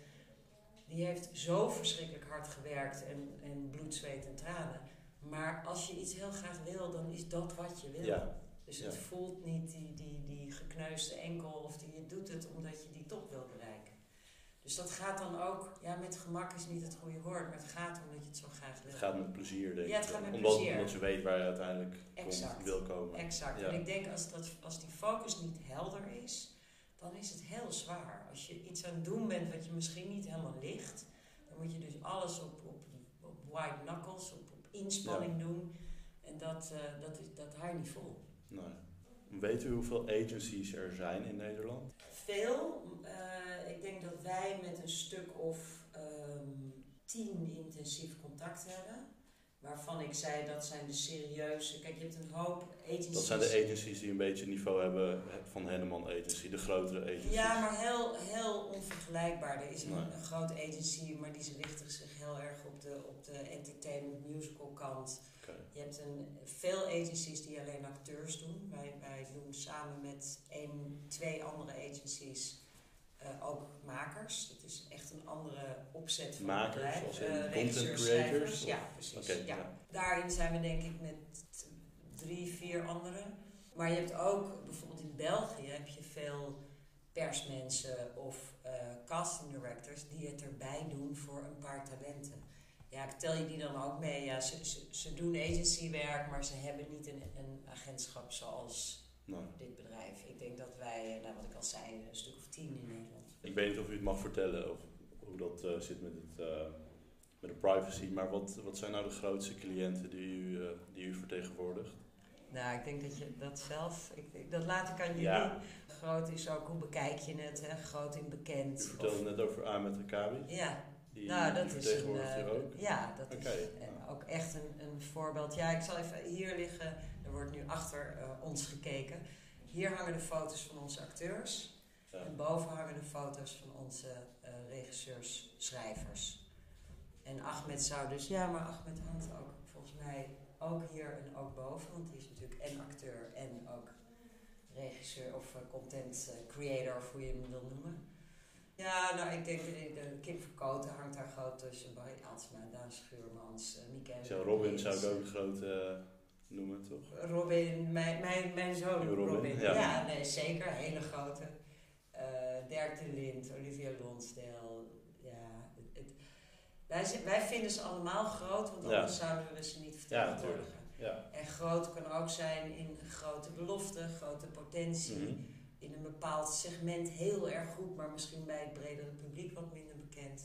Die heeft zo verschrikkelijk hard gewerkt en, en bloed, zweet en tranen. Maar als je iets heel graag wil, dan is dat wat je wil. Ja. Dus het Ja. voelt niet die, die, die gekneusde enkel of die, je doet het omdat je die top wil bereiken. Dus dat gaat dan ook, ja, met gemak is niet het goede woord, maar het gaat omdat je het zo graag wil. Het gaat met plezier, denk ik. Ja, het gaat met omdat, plezier. Omdat je weet waar je uiteindelijk komt, wil komen. Exact. Ja. En ik denk als, dat, als die focus niet helder is, dan is het heel zwaar. Als je iets aan het doen bent wat je misschien niet helemaal ligt, dan moet je dus alles op, op, op white knuckles, op, op inspanning doen. En dat, eh, dat, is, dat hou je niet vol. Nee. Weet u hoeveel agencies er zijn in Nederland? Veel. Eh, ik denk dat wij met een stuk of ehm, tien intensief contact hebben. Waarvan ik zei dat zijn de serieuze. Kijk, je hebt een hoop agencies. Dat zijn de agencies die een beetje het niveau hebben van Henneman Agency, de grotere agencies. Ja, maar heel, heel onvergelijkbaar. Er is een, Nee. een grote agency, maar die richten zich heel erg op de, op de entertainment musical kant. Je hebt een, veel agencies die alleen acteurs doen. Wij, wij doen samen met één, twee andere agencies eh, ook makers. Het is echt een andere opzet van Makers, bedrijf. als in Eh, content creators, Ja, precies. Ja. ja. Daarin zijn we denk ik met drie, vier anderen. Maar je hebt ook, bijvoorbeeld in België, heb je veel persmensen of eh, casting directors die het erbij doen voor een paar talenten. Ja, tel je die dan ook mee? Ja, ze, ze, ze doen agencywerk, maar ze hebben niet een, een agentschap zoals Nou, dit bedrijf. Ik denk dat wij, eh, nou, wat ik al zei, een stuk of tien in Nederland. ik weet niet of u het mag vertellen of hoe dat eh, zit met, het, eh, met de privacy, maar wat, wat zijn nou de grootste cliënten die u, die u vertegenwoordigt? Nou, ik denk dat je dat zelf, ik, dat laat ik aan jullie. Ja. Groot is ook, hoe bekijk je het, hè? groot U bekend. vertelde Of- net over Ahmed Akabi. ja, Die, nou, dat is een. ook. Ja, dat is ook echt een, een voorbeeld. Ja, ik zal even hier liggen. Er wordt nu achter eh, ons gekeken. Hier hangen de foto's van onze acteurs. Ja. En boven hangen de foto's van onze eh, regisseurs, schrijvers. En Ahmed zou dus, ja, maar Ahmed hangt ook volgens mij ook hier en ook boven, want die is natuurlijk en acteur en ook regisseur of eh, content creator, of hoe je hem wil noemen. Ja, nou, ik denk de, de Kim Verkoten hangt daar groot tussen. Barry Aatsma, Daan Schuurmans, uh, Michael. Robin zou ook een grote noemen, toch? Robin, mijn, mijn, mijn zoon Robin, Robin. ja. Ja. nee, zeker. Hele grote. Eh Dirk de Lind, Olivia Lonsdale. Ja, het, het- wij, wij vinden ze allemaal groot, want Ja. anders zouden we ze niet vertegenwoordigen. Ja. en groot kan ook zijn in grote belofte, grote potentie. Mhm. In een bepaald segment heel erg goed, maar misschien bij het bredere publiek wat minder bekend.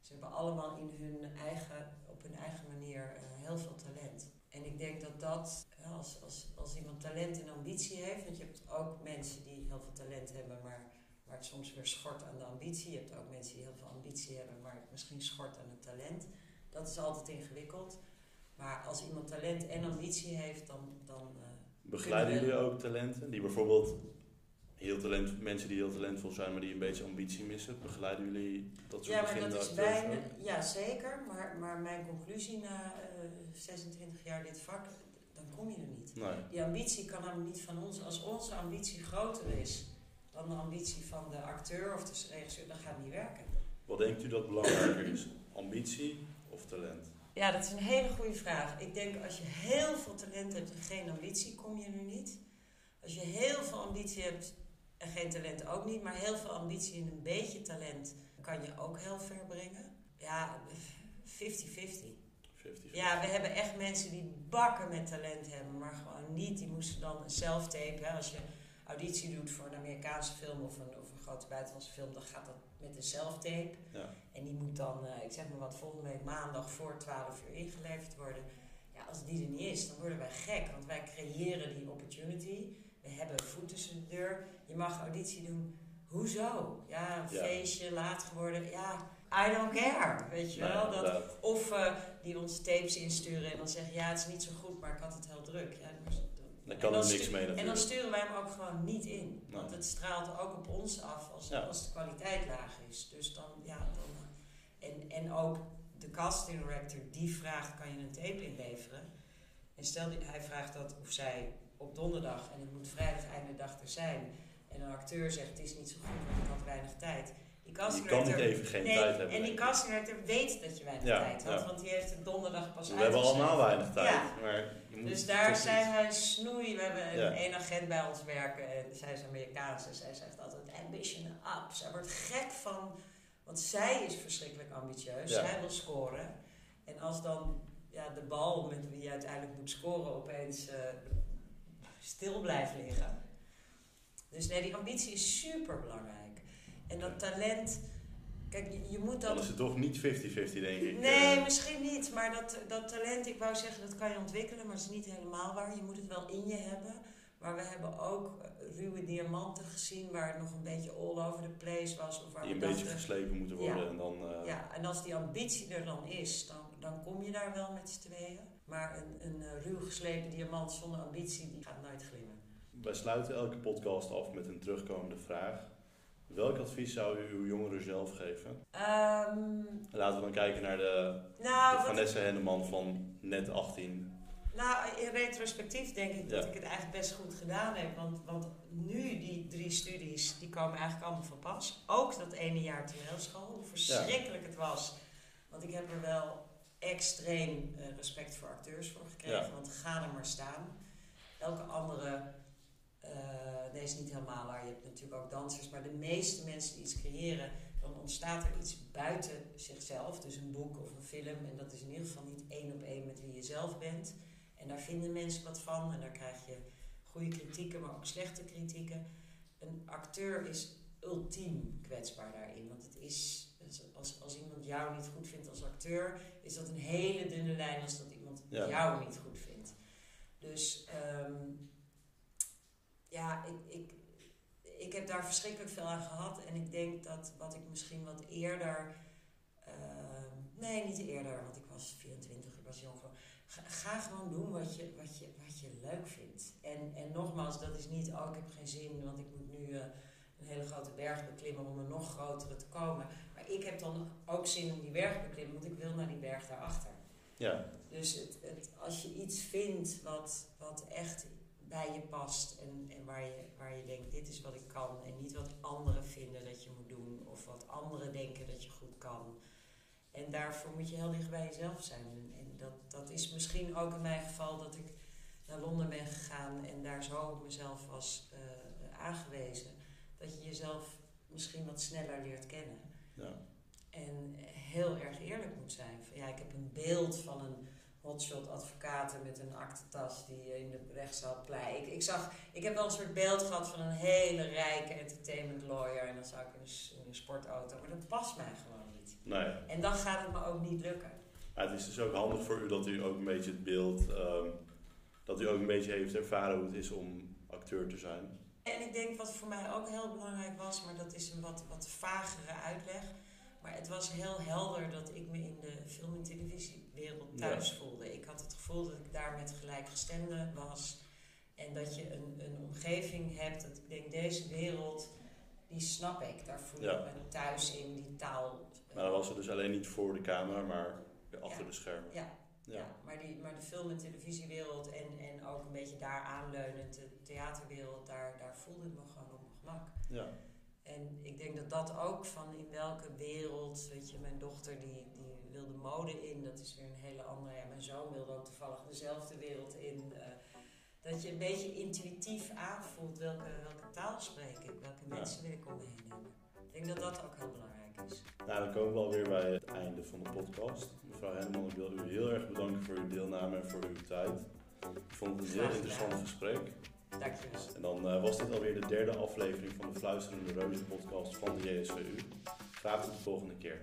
Ze hebben allemaal in hun eigen, op hun eigen manier eh, heel veel talent. En ik denk dat dat, als, als, als iemand talent en ambitie heeft, want je hebt ook mensen die heel veel talent hebben, maar waar het soms weer schort aan de ambitie. Je hebt ook mensen die heel veel ambitie hebben, maar het misschien schort aan het talent. Dat is altijd ingewikkeld. Maar als iemand talent en ambitie heeft, dan. dan eh, Begeleiden jullie ook talenten die bijvoorbeeld heel talent, mensen die heel talentvol zijn, maar die een beetje ambitie missen? Begeleiden jullie dat soort ja, maar dat is bijna. Ja, zeker. Maar, maar mijn conclusie na eh, 26 jaar dit vak, dan kom je er niet. Nee. Die ambitie kan namelijk niet van ons. Als onze ambitie groter is dan de ambitie van de acteur of de regisseur, dan gaat het niet werken. Wat denkt u dat belangrijker is? Ambitie of talent? Ja, dat is een hele goede vraag. Ik denk als je heel veel talent hebt en geen ambitie, kom je er niet. Als je heel veel ambitie hebt en geen talent ook niet, maar heel veel ambitie en een beetje talent kan je ook heel ver brengen. Ja, 50-50. 50 Ja, we hebben echt mensen die bakken met talent hebben, maar gewoon niet. Die moesten dan een self-tape. Hè? Als je auditie doet voor een Amerikaanse film of een, of een grote buitenlandse film, dan gaat dat met een self-tape. Ja. En die moet dan, eh, ik zeg maar wat, volgende week maandag voor 12 uur ingeleverd worden. Ja, als die er niet is, dan worden wij gek, want wij creëren die opportunity. We hebben voet tussen de deur. Je mag auditie doen. Hoezo? Ja, een Ja. feestje, laat geworden. Ja, I don't care. Weet je Nee, wel? Dat, of eh, die ons tapes insturen en dan zeggen, ja, het is niet zo goed, maar ik had het heel druk. Ja, Daar en kan dan er niks mee En dan sturen wij hem ook gewoon niet in. Want het straalt ook op ons af als, Ja. als de kwaliteit laag is. Dus dan, ja, dan... En, en ook de casting director die vraagt, kan je een tape inleveren? En stel, die, hij vraagt dat of zij op donderdag en het moet vrijdag einde dag er zijn. En een acteur zegt, het is niet zo goed, want ik had weinig tijd. Die Je kan niet even geen Nee, tijd hebben. En die director weet dat je weinig Ja, tijd had, ja. want die heeft het donderdag pas We hebben allemaal weinig tijd. Ja. Maar je moet Dus daar zijn wij snoei. We hebben een één agent bij ons werken. En zij is Amerikaans. En zij zegt altijd ambition up. Zij wordt gek van... Want zij is verschrikkelijk ambitieus. Zij wil scoren. En als dan ja, de bal met wie je uiteindelijk moet scoren opeens eh, stil blijft liggen. Dus nee, die ambitie is super belangrijk. En dat talent... Kijk, je, je moet Dan dat is het toch niet 50-50 denk ik. Nee, Eh, misschien niet. Maar dat, dat talent, ik wou zeggen, dat kan je ontwikkelen, maar dat is niet helemaal waar. Je moet het wel in je hebben. Maar we hebben ook eh, ruwe diamanten gezien waar het nog een beetje all over the place was. Of waar die een beetje geslepen moeten worden. Ja. En dan, eh, ja, en als die ambitie er dan is, dan, dan kom je daar wel met z'n tweeën. Maar een, een uh, ruw geslepen diamant zonder ambitie, die gaat nooit glimmen. Wij sluiten elke podcast af met een terugkomende vraag. Welk advies zou u uw jongeren zelf geven? Um, Laten we dan kijken naar de, nou, de Vanessa Henneman van net 18. Nou, in retrospectief denk ik dat ik het eigenlijk best goed gedaan heb. Want, want nu die drie studies, die komen eigenlijk allemaal van pas. Ook dat ene jaar toneelschool, hoe verschrikkelijk het was. Want ik heb er wel extreem uh, respect voor acteurs voor gekregen. Ja. Want ga er maar staan. Elke andere, uh, nee is niet helemaal waar, je hebt natuurlijk ook dansers. Maar de meeste mensen die iets creëren, dan ontstaat er iets buiten zichzelf. Dus een boek of een film. En dat is in ieder geval niet één op één met wie je zelf bent. En daar vinden mensen wat van en daar krijg je goede kritieken, maar ook slechte kritieken. Een acteur is ultiem kwetsbaar daarin. Want het is, als, als iemand jou niet goed vindt als acteur, is dat een hele dunne lijn als dat iemand Ja. jou niet goed vindt. Dus ehm, ja, ik, ik, ik heb daar verschrikkelijk veel aan gehad. En ik denk dat wat ik misschien wat eerder. ehm, nee, niet eerder, want ik was 24, ik was jong. Ga, ga gewoon doen wat je, wat, je, wat je leuk vindt. En, en nogmaals, dat is niet, oh ik heb geen zin, want ik moet nu eh, een hele grote berg beklimmen om een nog grotere te komen. Maar ik heb dan ook zin om die berg te beklimmen, want ik wil naar die berg daarachter. Ja, Dus het, het, als je iets vindt wat, wat echt bij je past en, en waar, je, waar je denkt, dit is wat ik kan. En niet wat anderen vinden dat je moet doen of wat anderen denken dat je goed kan. En daarvoor moet je heel dicht bij jezelf zijn. En, en dat, dat is misschien ook in mijn geval dat ik naar Londen ben gegaan en daar zo op mezelf was eh, aangewezen. Dat je jezelf misschien wat sneller leert kennen. ja. En heel erg eerlijk moet zijn. Van, ja, ik heb een beeld van een hotshot advocaat met een aktentas die eh, in de rechtszaal pleit. Ik, ik, zag, ik heb wel een soort beeld gehad van een hele rijke entertainment lawyer. En dan zou ik in een, s- in een sportauto. Maar dat past mij gewoon niet. Nee. En dan gaat het me ook niet lukken. Het is dus ook handig voor u dat u ook een beetje het beeld, ehm, dat u ook een beetje heeft ervaren hoe het is om acteur te zijn. En ik denk wat voor mij ook heel belangrijk was, maar dat is een wat, wat vagere uitleg. Maar het was heel helder dat ik me in de film- en televisiewereld thuis voelde. Ik had het gevoel dat ik daar met gelijkgestemden was. En dat je een, een omgeving hebt, dat ik denk, deze wereld, die snap ik. Daar voel Ja. ik me thuis in, die taal. Maar dan was het dus alleen niet voor de camera, maar achter Ja. de schermen. Ja, Ja. Ja, maar, die, maar de film- en televisiewereld en, en ook een beetje daar aanleunend, de theaterwereld, daar, daar voelde ik me gewoon op mijn gemak. ja. En ik denk dat dat ook van in welke wereld, weet je, mijn dochter die, die wilde mode in, dat is weer een hele andere. Ja, mijn zoon wilde ook toevallig dezelfde wereld in. eh, dat je een beetje intuïtief aanvoelt welke, welke taal spreek ik, welke Ja. mensen wil ik om me heen hebben. Ik denk dat dat ook heel belangrijk is. Nou, dan komen we alweer bij het einde van de podcast. Mevrouw Henneman, ik wil u heel erg bedanken voor uw deelname en voor uw tijd. Ik vond het een heel interessant gesprek. En dan eh, was dit alweer de derde aflevering van de Fluisterende Reuzen podcast van de JSVU. Graag tot de volgende keer.